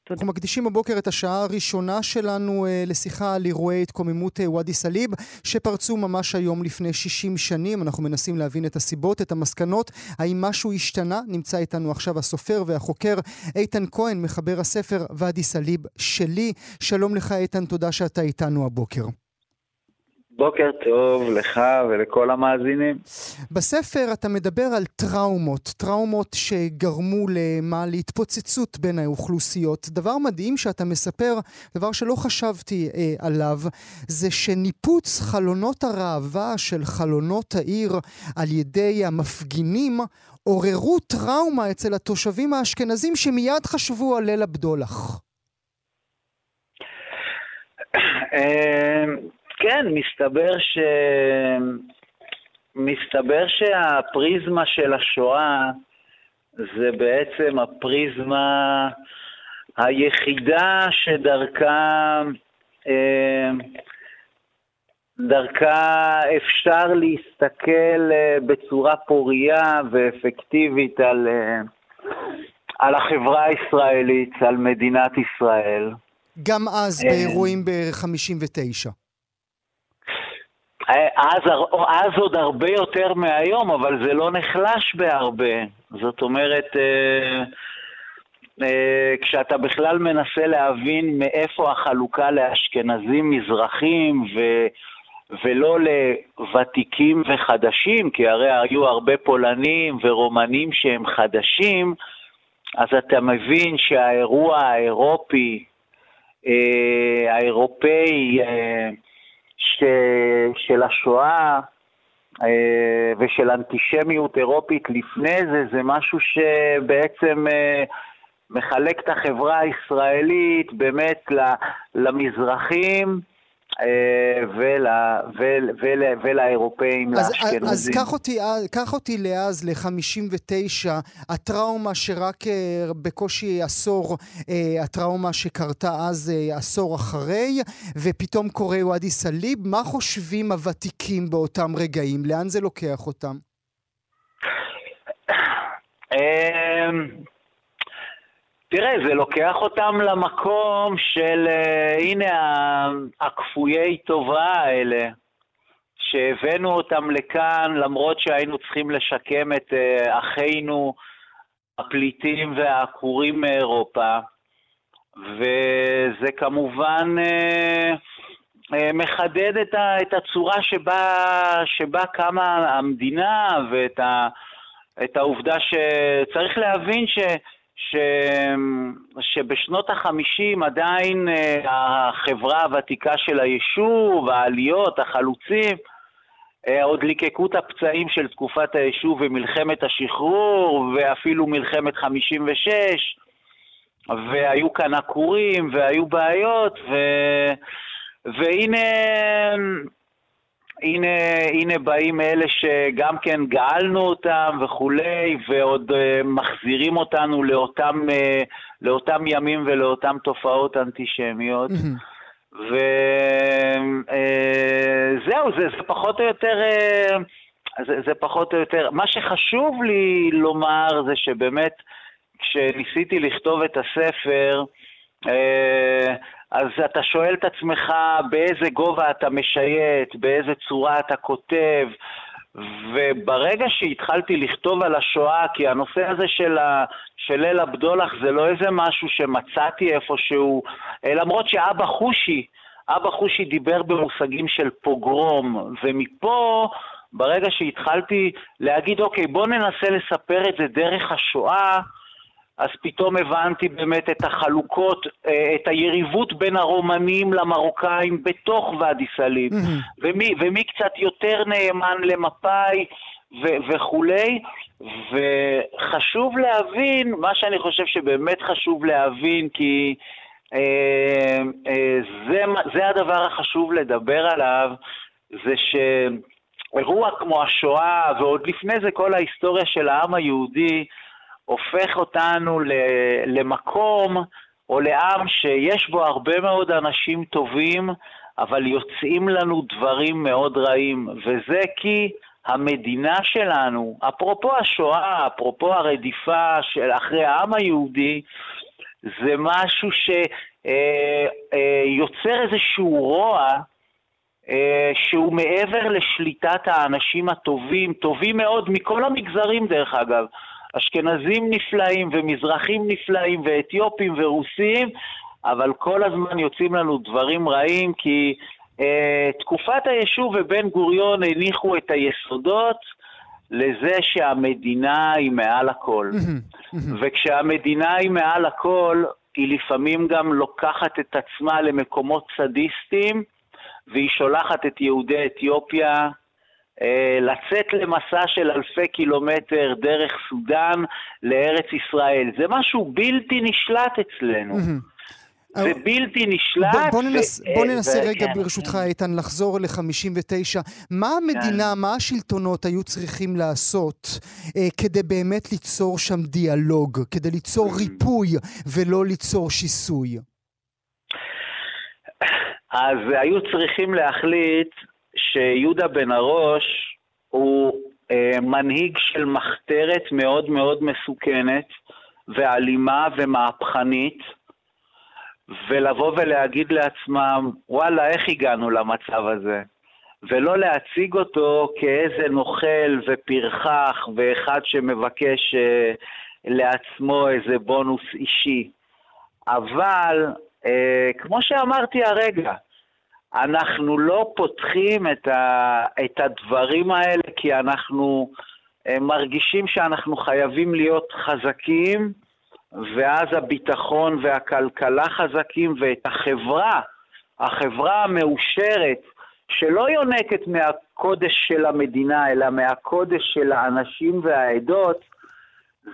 תודה. אנחנו מקדישים הבוקר את השעה הראשונה שלנו אה, לשיחה על אירועי התקוממות אה, ואדי סאליב, שפרצו ממש היום לפני 60 שנים. אנחנו מנסים להבין את הסיבות, את המסקנות, האם משהו השתנה. נמצא איתנו עכשיו הסופר והחוקר איתן כהן, מחבר הספר ואדי סאליב שלי. שלום לך איתן, תודה שאתה איתנו הבוקר. בוקר טוב לך ולכל המאזינים. בספר אתה מדבר על טראומות, טראומות שגרמו למה? להתפוצצות בין האוכלוסיות. דבר מדהים שאתה מספר, דבר שלא חשבתי אה, עליו, זה שניפוץ חלונות הראווה של חלונות העיר על ידי המפגינים עוררו טראומה אצל התושבים האשכנזים שמיד חשבו על ליל הבדולח. כן, מסתבר ש... מסתבר שהפריזמה של השואה זה בעצם הפריזמה היחידה שדרכה אה, דרכה אפשר להסתכל אה, בצורה פורייה ואפקטיבית על, אה, על החברה הישראלית, על מדינת ישראל. גם אז, באירועים ב-59. אז, אז עוד הרבה יותר מהיום, אבל זה לא נחלש בהרבה. זאת אומרת, אה, אה, כשאתה בכלל מנסה להבין מאיפה החלוקה לאשכנזים מזרחים ו... ולא לוותיקים וחדשים, כי הרי היו הרבה פולנים ורומנים שהם חדשים, אז אתה מבין שהאירוע האירופי, אה, האירופאי, ש, של השואה אה, ושל אנטישמיות אירופית לפני זה, זה משהו שבעצם אה, מחלק את החברה הישראלית באמת למזרחים, ול, ול, ול, ולאירופאים, אז, לאשכנזים. אז קח אותי, קח אותי לאז, ל-59, הטראומה שרק אה, בקושי עשור, אה, הטראומה שקרתה אז עשור אחרי, ופתאום קורה ואדי סאליב, מה חושבים הוותיקים באותם רגעים? לאן זה לוקח אותם? תראה, זה לוקח אותם למקום של, uh, הנה, הכפויי טובה האלה, שהבאנו אותם לכאן למרות שהיינו צריכים לשקם את uh, אחינו הפליטים והעקורים מאירופה, וזה כמובן uh, מחדד את, ה, את הצורה שבה, שבה קמה המדינה ואת ה... העובדה שצריך להבין ש... ש... שבשנות החמישים עדיין החברה הוותיקה של היישוב, העליות, החלוצים, עוד ליקקו את הפצעים של תקופת היישוב ומלחמת השחרור ואפילו מלחמת 56 והיו כאן עקורים והיו בעיות ו... והנה הנה, הנה באים אלה שגם כן גאלנו אותם וכולי, ועוד uh, מחזירים אותנו לאותם, uh, לאותם ימים ולאותם תופעות אנטישמיות. וזהו, uh, זה, זה פחות או יותר... Uh, זה, זה פחות או יותר... מה שחשוב לי לומר זה שבאמת, כשניסיתי לכתוב את הספר, uh, אז אתה שואל את עצמך באיזה גובה אתה משייט, באיזה צורה אתה כותב, וברגע שהתחלתי לכתוב על השואה, כי הנושא הזה של, ה, של ליל הבדולח זה לא איזה משהו שמצאתי איפשהו, אה, למרות שאבא חושי, אבא חושי דיבר במושגים של פוגרום, ומפה, ברגע שהתחלתי להגיד, אוקיי, בוא ננסה לספר את זה דרך השואה, אז פתאום הבנתי באמת את החלוקות, אה, את היריבות בין הרומנים למרוקאים בתוך ואדי סאליב, mm-hmm. ומי, ומי קצת יותר נאמן למפא"י ו- וכולי, וחשוב להבין, מה שאני חושב שבאמת חשוב להבין, כי אה, אה, זה, זה הדבר החשוב לדבר עליו, זה שאירוע כמו השואה, ועוד לפני זה כל ההיסטוריה של העם היהודי, הופך אותנו למקום או לעם שיש בו הרבה מאוד אנשים טובים, אבל יוצאים לנו דברים מאוד רעים, וזה כי המדינה שלנו, אפרופו השואה, אפרופו הרדיפה של אחרי העם היהודי, זה משהו שיוצר אה, אה, איזשהו רוע אה, שהוא מעבר לשליטת האנשים הטובים, טובים מאוד מכל המגזרים דרך אגב. אשכנזים נפלאים ומזרחים נפלאים ואתיופים ורוסים, אבל כל הזמן יוצאים לנו דברים רעים כי אה, תקופת היישוב ובן גוריון הניחו את היסודות לזה שהמדינה היא מעל הכל. וכשהמדינה היא מעל הכל, היא לפעמים גם לוקחת את עצמה למקומות סדיסטיים, והיא שולחת את יהודי אתיופיה לצאת למסע של אלפי קילומטר דרך סודאן לארץ ישראל. זה משהו בלתי נשלט אצלנו. זה בלתי נשלט. בוא, ננס, ו... בוא ננסה ו... רגע, כן, ברשותך, כן. איתן, לחזור ל-59. מה המדינה, כן. מה השלטונות היו צריכים לעשות אה, כדי באמת ליצור שם דיאלוג, כדי ליצור ריפוי ולא ליצור שיסוי? אז היו צריכים להחליט שיהודה בן הראש הוא אה, מנהיג של מחתרת מאוד מאוד מסוכנת ואלימה ומהפכנית, ולבוא ולהגיד לעצמם, וואלה, איך הגענו למצב הזה? ולא להציג אותו כאיזה נוכל ופרחח ואחד שמבקש אה, לעצמו איזה בונוס אישי. אבל, אה, כמו שאמרתי הרגע, אנחנו לא פותחים את, ה, את הדברים האלה כי אנחנו אה, מרגישים שאנחנו חייבים להיות חזקים, ואז הביטחון והכלכלה חזקים, ואת החברה, החברה המאושרת, שלא יונקת מהקודש של המדינה, אלא מהקודש של האנשים והעדות,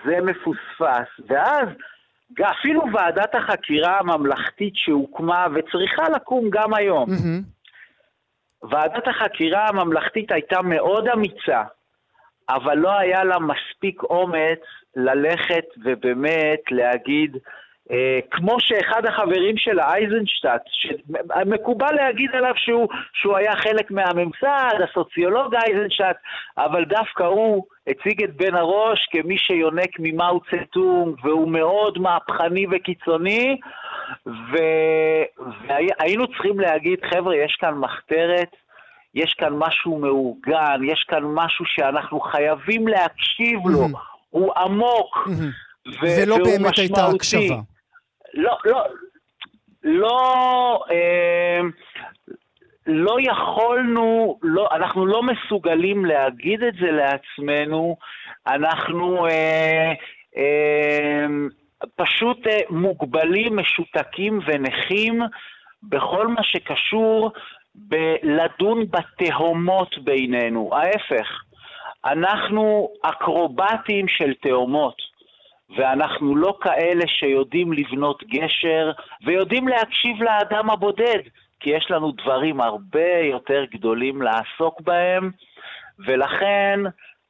זה מפוספס. ואז אפילו ועדת החקירה הממלכתית שהוקמה וצריכה לקום גם היום. Mm-hmm. ועדת החקירה הממלכתית הייתה מאוד אמיצה, אבל לא היה לה מספיק אומץ ללכת ובאמת להגיד, כמו שאחד החברים של אייזנשטט, שמקובל להגיד עליו שהוא, שהוא היה חלק מהממסד, הסוציולוג אייזנשטט, אבל דווקא הוא הציג את בן הראש כמי שיונק ממאו צטונג, והוא מאוד מהפכני וקיצוני, ו... והיינו צריכים להגיד, חבר'ה, יש כאן מחתרת, יש כאן משהו מאורגן, יש כאן משהו שאנחנו חייבים להקשיב לו, הוא עמוק. ולא באמת הייתה הקשבה. לא, לא, לא, אה, לא יכולנו, לא, אנחנו לא מסוגלים להגיד את זה לעצמנו, אנחנו אה, אה, פשוט אה, מוגבלים, משותקים ונכים בכל מה שקשור בלדון בתהומות בינינו. ההפך, אנחנו אקרובטים של תהומות. ואנחנו לא כאלה שיודעים לבנות גשר ויודעים להקשיב לאדם הבודד, כי יש לנו דברים הרבה יותר גדולים לעסוק בהם, ולכן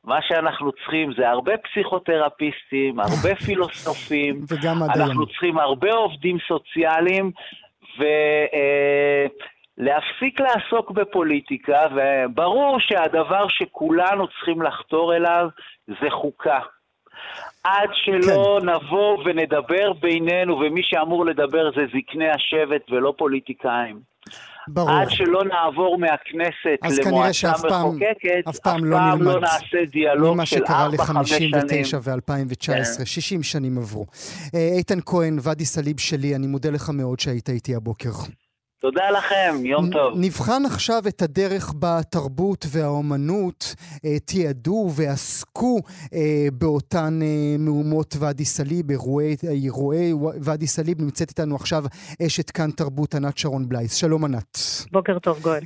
מה שאנחנו צריכים זה הרבה פסיכותרפיסטים, הרבה פילוסופים, וגם מדעים. אנחנו צריכים הרבה עובדים סוציאליים, ולהפסיק אה, לעסוק בפוליטיקה, וברור שהדבר שכולנו צריכים לחתור אליו זה חוקה. עד שלא כן. נבוא ונדבר בינינו, ומי שאמור לדבר זה זקני השבט ולא פוליטיקאים. ברור. עד שלא נעבור מהכנסת למועצה מחוקקת, אף פעם, לא, פעם לא נעשה דיאלוג של 4-5 שנים. ממה שקרה ל-59 ו-2019, כן. 60 שנים עברו. אה, איתן כהן, ואדי סאליב שלי, אני מודה לך מאוד שהיית איתי הבוקר. תודה לכם, יום טוב. נבחן עכשיו את הדרך בתרבות והאומנות אה, תיעדו ועסקו אה, באותן אה, מהומות ואדי סאליב, אירועי, אירועי ואדי סאליב. נמצאת איתנו עכשיו אשת כאן תרבות ענת שרון בלייס. שלום ענת. בוקר טוב גואל.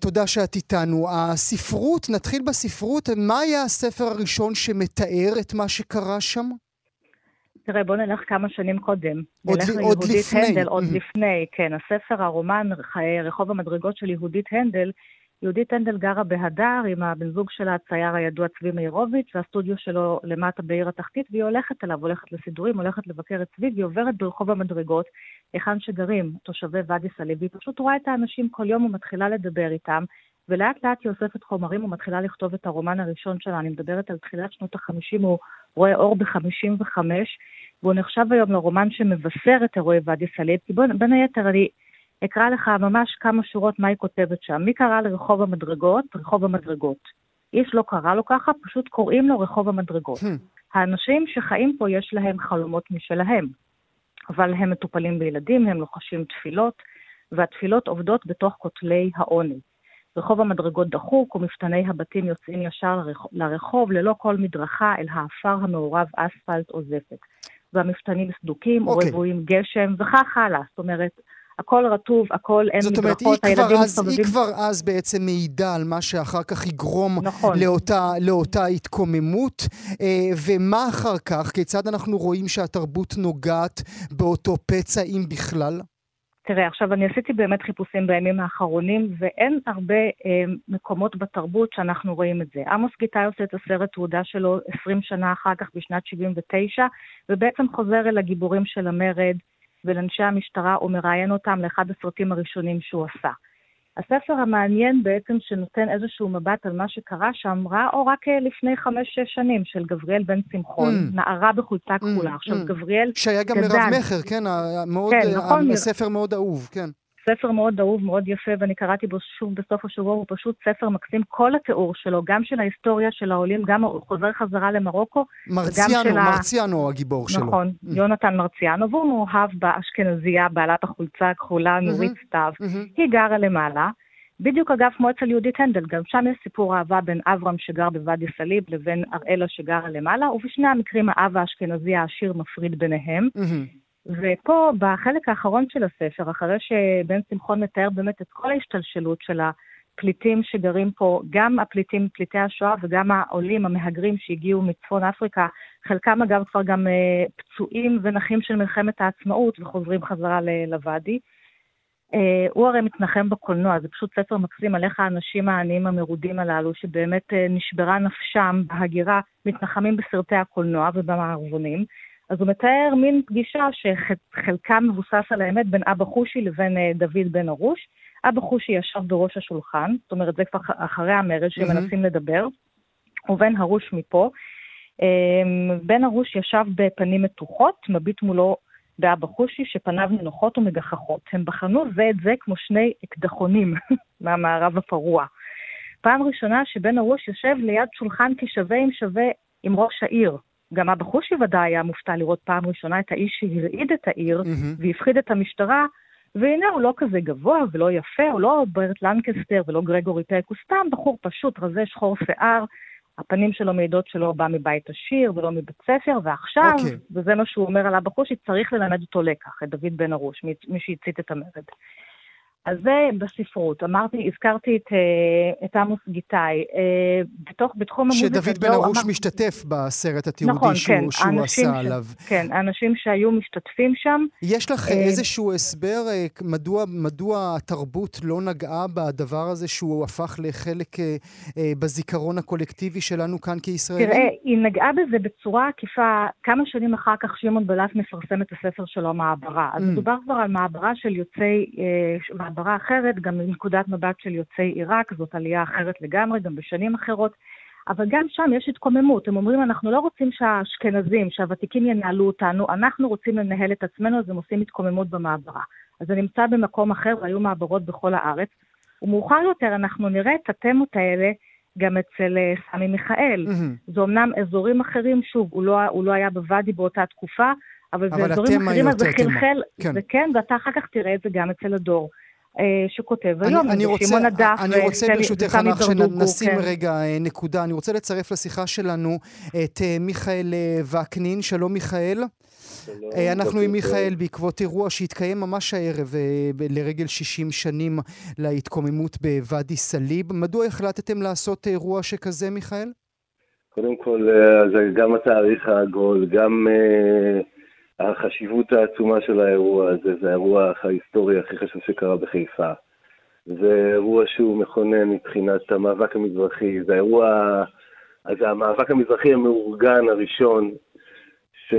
תודה שאת איתנו. הספרות, נתחיל בספרות. מה היה הספר הראשון שמתאר את מה שקרה שם? תראה, בוא נלך כמה שנים קודם. עוד, נלך עוד לפני. הנדל, עוד mm-hmm. לפני, כן. הספר, הרומן רחוב המדרגות של יהודית הנדל, יהודית הנדל גרה בהדר עם הבן זוג שלה, הצייר הידוע צבי מאירוביץ', והסטודיו שלו למטה בעיר התחתית, והיא הולכת אליו, הולכת לסידורים, הולכת לבקר את צבי, והיא עוברת ברחוב המדרגות, היכן שגרים תושבי ואדי סאליב, והיא פשוט רואה את האנשים כל יום ומתחילה לדבר איתם, ולאט לאט היא אוספת חומרים ומתחילה לכתוב את הרומן הראשון שלה, אני מדברת על תחילת שנות ה-50, הוא רואה אור ב-55, והוא נחשב היום לרומן שמבשר את אירועי ואדי סאליב, כי בין היתר אני אקרא לך ממש כמה שורות מה היא כותבת שם. מי קרא לרחוב המדרגות? רחוב המדרגות. איש לא קרא לו ככה, פשוט קוראים לו רחוב המדרגות. Hmm. האנשים שחיים פה יש להם חלומות משלהם, אבל הם מטופלים בילדים, הם לוחשים תפילות, והתפילות עובדות בתוך כותלי העוני. רחוב המדרגות דחוק ומפתני הבתים יוצאים ישר לרחוב ללא כל מדרכה אל האפר המעורב אספלט או זפת. והמפתנים סדוקים או okay. אוקיי. רבועים גשם וכך הלאה. זאת אומרת, הכל רטוב, הכל אין מדרכות, הילדים מסתובבים. היא כבר אז בעצם מעידה על מה שאחר כך יגרום נכון. לאותה, לאותה התקוממות. אה, ומה אחר כך? כיצד אנחנו רואים שהתרבות נוגעת באותו פצע, אם בכלל? תראה, עכשיו אני עשיתי באמת חיפושים בימים האחרונים, ואין הרבה אה, מקומות בתרבות שאנחנו רואים את זה. עמוס גיטאי עושה את הסרט תעודה שלו 20 שנה אחר כך, בשנת 79, ובעצם חוזר אל הגיבורים של המרד ולאנשי המשטרה, ומראיין אותם לאחד הסרטים הראשונים שהוא עשה. הספר המעניין בעצם שנותן איזשהו מבט על מה שקרה שם, ראה אור רק אה, לפני חמש-שש שנים, של גבריאל בן שמחון, mm. נערה בחולצה mm, כחולה. Mm, עכשיו, mm. גבריאל שהיה גם מרב מכר, כן? מאוד, כן, נכון. ספר מאוד אהוב, כן. ספר מאוד אהוב, מאוד יפה, ואני קראתי בו שוב בסוף השבוע, הוא פשוט ספר מקסים. כל התיאור שלו, גם של ההיסטוריה של העולים, גם הוא חוזר חזרה למרוקו. מרציאנו, מרציאנו ה... הגיבור שלו. נכון, mm. יונתן מרציאנו, והוא מאוהב באשכנזייה, בעלת החולצה הכחולה, נורית mm-hmm. סתיו. Mm-hmm. היא גרה למעלה. בדיוק אגב כמו אצל יהודית הנדל, גם שם יש סיפור אהבה בין אברהם שגר בוואדי סאליב לבין אראלה שגרה למעלה, ובשני המקרים האב האשכנזי העשיר מפריד ביניהם. Mm-hmm. ופה, בחלק האחרון של הספר, אחרי שבן שמחון מתאר באמת את כל ההשתלשלות של הפליטים שגרים פה, גם הפליטים, פליטי השואה וגם העולים, המהגרים שהגיעו מצפון אפריקה, חלקם אגב כבר גם אה, פצועים ונכים של מלחמת העצמאות וחוזרים חזרה לוואדי. אה, הוא הרי מתנחם בקולנוע, זה פשוט ספר מקסים על איך האנשים העניים המרודים הללו, שבאמת אה, נשברה נפשם בהגירה, מתנחמים בסרטי הקולנוע ובמערבונים. אז הוא מתאר מין פגישה שחלקה מבוסס על האמת בין אבא חושי לבין אה, דוד בן ארוש. אבא חושי ישב בראש השולחן, זאת אומרת, זה כבר אחרי המרד שמנסים mm-hmm. לדבר, ובן הרוש מפה. אמ, בן ארוש ישב בפנים מתוחות, מביט מולו באבא חושי, שפניו נינוחות ומגחכות. הם בחנו זה את זה כמו שני אקדחונים מהמערב הפרוע. פעם ראשונה שבן ארוש יושב ליד שולחן כשווה עם שווה עם ראש העיר, גם אבא חושי ודאי היה מופתע לראות פעם ראשונה את האיש שהרעיד את העיר mm-hmm. והפחיד את המשטרה, והנה הוא לא כזה גבוה ולא יפה, הוא לא ברט לנקסטר ולא גרגורי פק, הוא סתם בחור פשוט, רזה שחור שיער, הפנים שלו מעידות שלא בא מבית עשיר ולא מבית ספר, ועכשיו, okay. אוקיי. וזה מה שהוא אומר על הבחור, שצריך ללמד אותו לקח, את דוד בן ארוש, מי שהצית את המרד. אז זה בספרות. אמרתי, הזכרתי את, אה, את עמוס גיטאי. אה, בתוך, בתחום המוזיקה... שדוד בן ארוש אמר... משתתף בסרט התיעודי נכון, שהוא, כן, שהוא עשה ש... עליו. כן, האנשים שהיו משתתפים שם. יש לך אה... איזשהו הסבר מדוע, מדוע התרבות לא נגעה בדבר הזה שהוא הפך לחלק בזיכרון הקולקטיבי שלנו כאן כישראלים? תראה, היא נגעה בזה בצורה עקיפה. כמה שנים אחר כך שמעון בלט מפרסם את הספר שלו, מעברה. אז mm. מדובר כבר על מעברה של יוצאי... מעברה אחרת, גם מנקודת מבט של יוצאי עיראק, זאת עלייה אחרת לגמרי, גם בשנים אחרות. אבל גם שם יש התקוממות. הם אומרים, אנחנו לא רוצים שהאשכנזים, שהוותיקים ינהלו אותנו, אנחנו רוצים לנהל את עצמנו, אז הם עושים התקוממות במעברה. אז זה נמצא במקום אחר, והיו מעברות בכל הארץ. ומאוחר יותר אנחנו נראה את התמות האלה גם אצל אה, סמי מיכאל. Mm-hmm. זה אמנם אזורים אחרים, שוב, הוא לא, הוא לא היה בוואדי באותה תקופה, אבל, אבל זה אזורים אחרים, אז זה חלחל, כן. וכן, ואתה אחר כך תראה את זה גם אצל הדור. אה, שכותב היום, אני, אני שמעון הדף אני רוצה ברשותך, ענת, שנשים כן. רגע אה, נקודה. אני רוצה לצרף לשיחה שלנו את אה, מיכאל וקנין. שלום מיכאל. שלום, אנחנו עם מיכאל בעקבות אירוע שהתקיים ממש הערב לרגל 60 שנים להתקוממות בוואדי סאליב. מדוע החלטתם לעשות אירוע שכזה, מיכאל? קודם כל, זה גם התאריך העגול, גם... Uh... החשיבות העצומה של האירוע הזה, זה האירוע ההיסטורי הכי חשוב שקרה בחיפה. זה אירוע שהוא מכונן מבחינת המאבק המזרחי, זה האירוע, זה המאבק המזרחי המאורגן הראשון שפרץ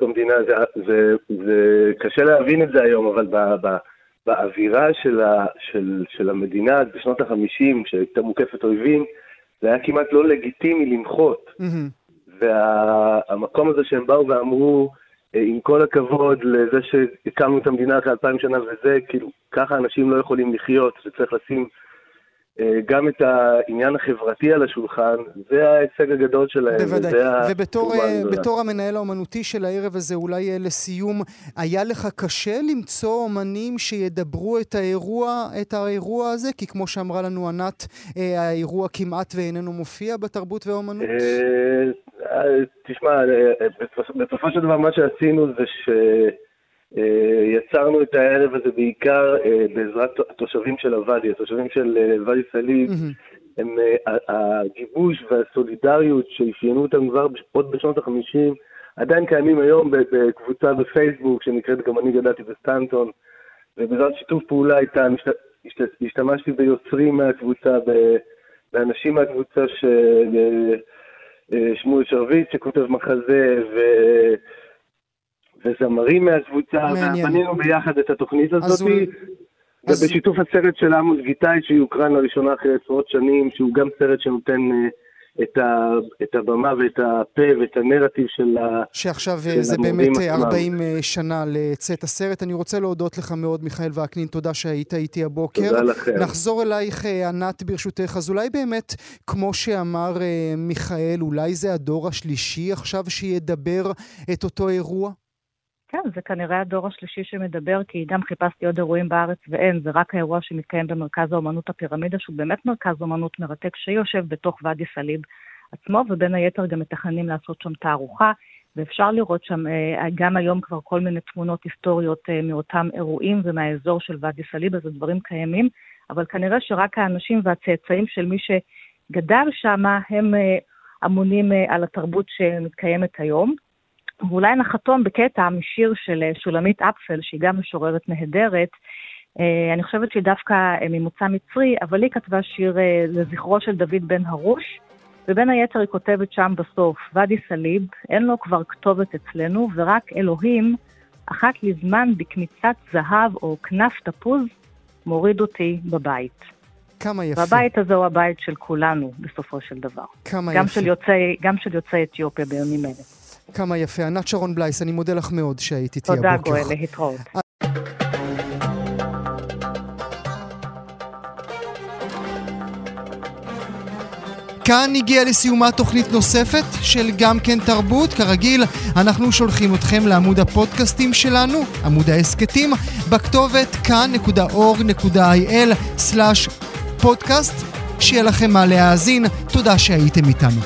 במדינה, זה, זה, זה קשה להבין את זה היום, אבל ב, ב, באווירה של, ה, של, של המדינה בשנות ה-50, שהייתה מוקפת אויבים, זה היה כמעט לא לגיטימי למחות. Mm-hmm. והמקום הזה שהם באו ואמרו, אה, עם כל הכבוד לזה שהקמנו את המדינה אחרי אלפיים שנה וזה, כאילו, ככה אנשים לא יכולים לחיות, וצריך לשים אה, גם את העניין החברתי על השולחן, זה ההישג הגדול שלהם. בוודאי, ובתור המנהל האומנותי של הערב הזה, אולי אה, לסיום, היה לך קשה למצוא אומנים שידברו את האירוע, את האירוע הזה? כי כמו שאמרה לנו ענת, האירוע כמעט ואיננו מופיע בתרבות והאומנות. תשמע, בסופו של דבר מה שעשינו זה שיצרנו את הערב הזה בעיקר אה, בעזרת התושבים של הוואדי, התושבים של אה, ואדי סאליב, הם, אה, הגיבוש והסולידריות שאפיינו אותם כבר עוד בשנות ה-50, עדיין קיימים היום בקבוצה בפייסבוק שנקראת גם אני גדלתי בסטנטון, ובעזרת שיתוף פעולה איתה השתמשתי ביוצרים מהקבוצה, באנשים מהקבוצה ש... אה, שמואל שרביט שכותב מחזה, ו... וזמרים מהקבוצה, ובנינו ביחד את התוכנית הזאת. הוא... ובשיתוף אז... הסרט של עמוס גיטאי שיוקרן לראשונה אחרי עשרות שנים, שהוא גם סרט שנותן uh, את, ה, את הבמה ואת הפה ואת הנרטיב של ה... שעכשיו של זה באמת 40 עצמם. שנה לצאת הסרט. אני רוצה להודות לך מאוד, מיכאל וקנין, תודה שהיית איתי הבוקר. תודה לכם. נחזור אלייך, ענת, ברשותך. אז אולי באמת, כמו שאמר מיכאל, אולי זה הדור השלישי עכשיו שידבר את אותו אירוע? כן, זה כנראה הדור השלישי שמדבר, כי גם חיפשתי עוד אירועים בארץ ואין, זה רק האירוע שמתקיים במרכז האומנות הפירמידה, שהוא באמת מרכז אומנות מרתק, שיושב בתוך ואדי סאליב עצמו, ובין היתר גם מתכננים לעשות שם תערוכה, ואפשר לראות שם אה, גם היום כבר כל מיני תמונות היסטוריות אה, מאותם אירועים ומהאזור של ואדי סאליב, אז הדברים קיימים, אבל כנראה שרק האנשים והצאצאים של מי שגדל שם, הם אה, אמונים על התרבות שמתקיימת היום. ואולי נחתום בקטע משיר של אה, שולמית אפפל, שהיא גם משוררת נהדרת. אה, אני חושבת שהיא דווקא אה, ממוצא מצרי, אבל היא כתבה שיר לזכרו של דוד בן הרוש, ובין היתר היא כותבת שם בסוף, ואדי סאליב, אין לו כבר כתובת אצלנו, ורק אלוהים, אחת לזמן בקמיצת זהב או כנף תפוז, מוריד אותי בבית. כמה יפה. והבית הזה הוא הבית של כולנו, בסופו של דבר. כמה גם יפה. של יוצאי, גם של יוצאי אתיופיה בימים אלה. כמה יפה. ענת שרון בלייס, אני מודה לך מאוד שהיית איתי הבוקר. תודה, גואל, להתראות. כאן הגיעה לסיומה תוכנית נוספת של גם כן תרבות. כרגיל, אנחנו שולחים אתכם לעמוד הפודקאסטים שלנו, עמוד ההסכתים, בכתובת כאן.org.il/פודקאסט. שיהיה לכם מה להאזין. תודה שהייתם איתנו.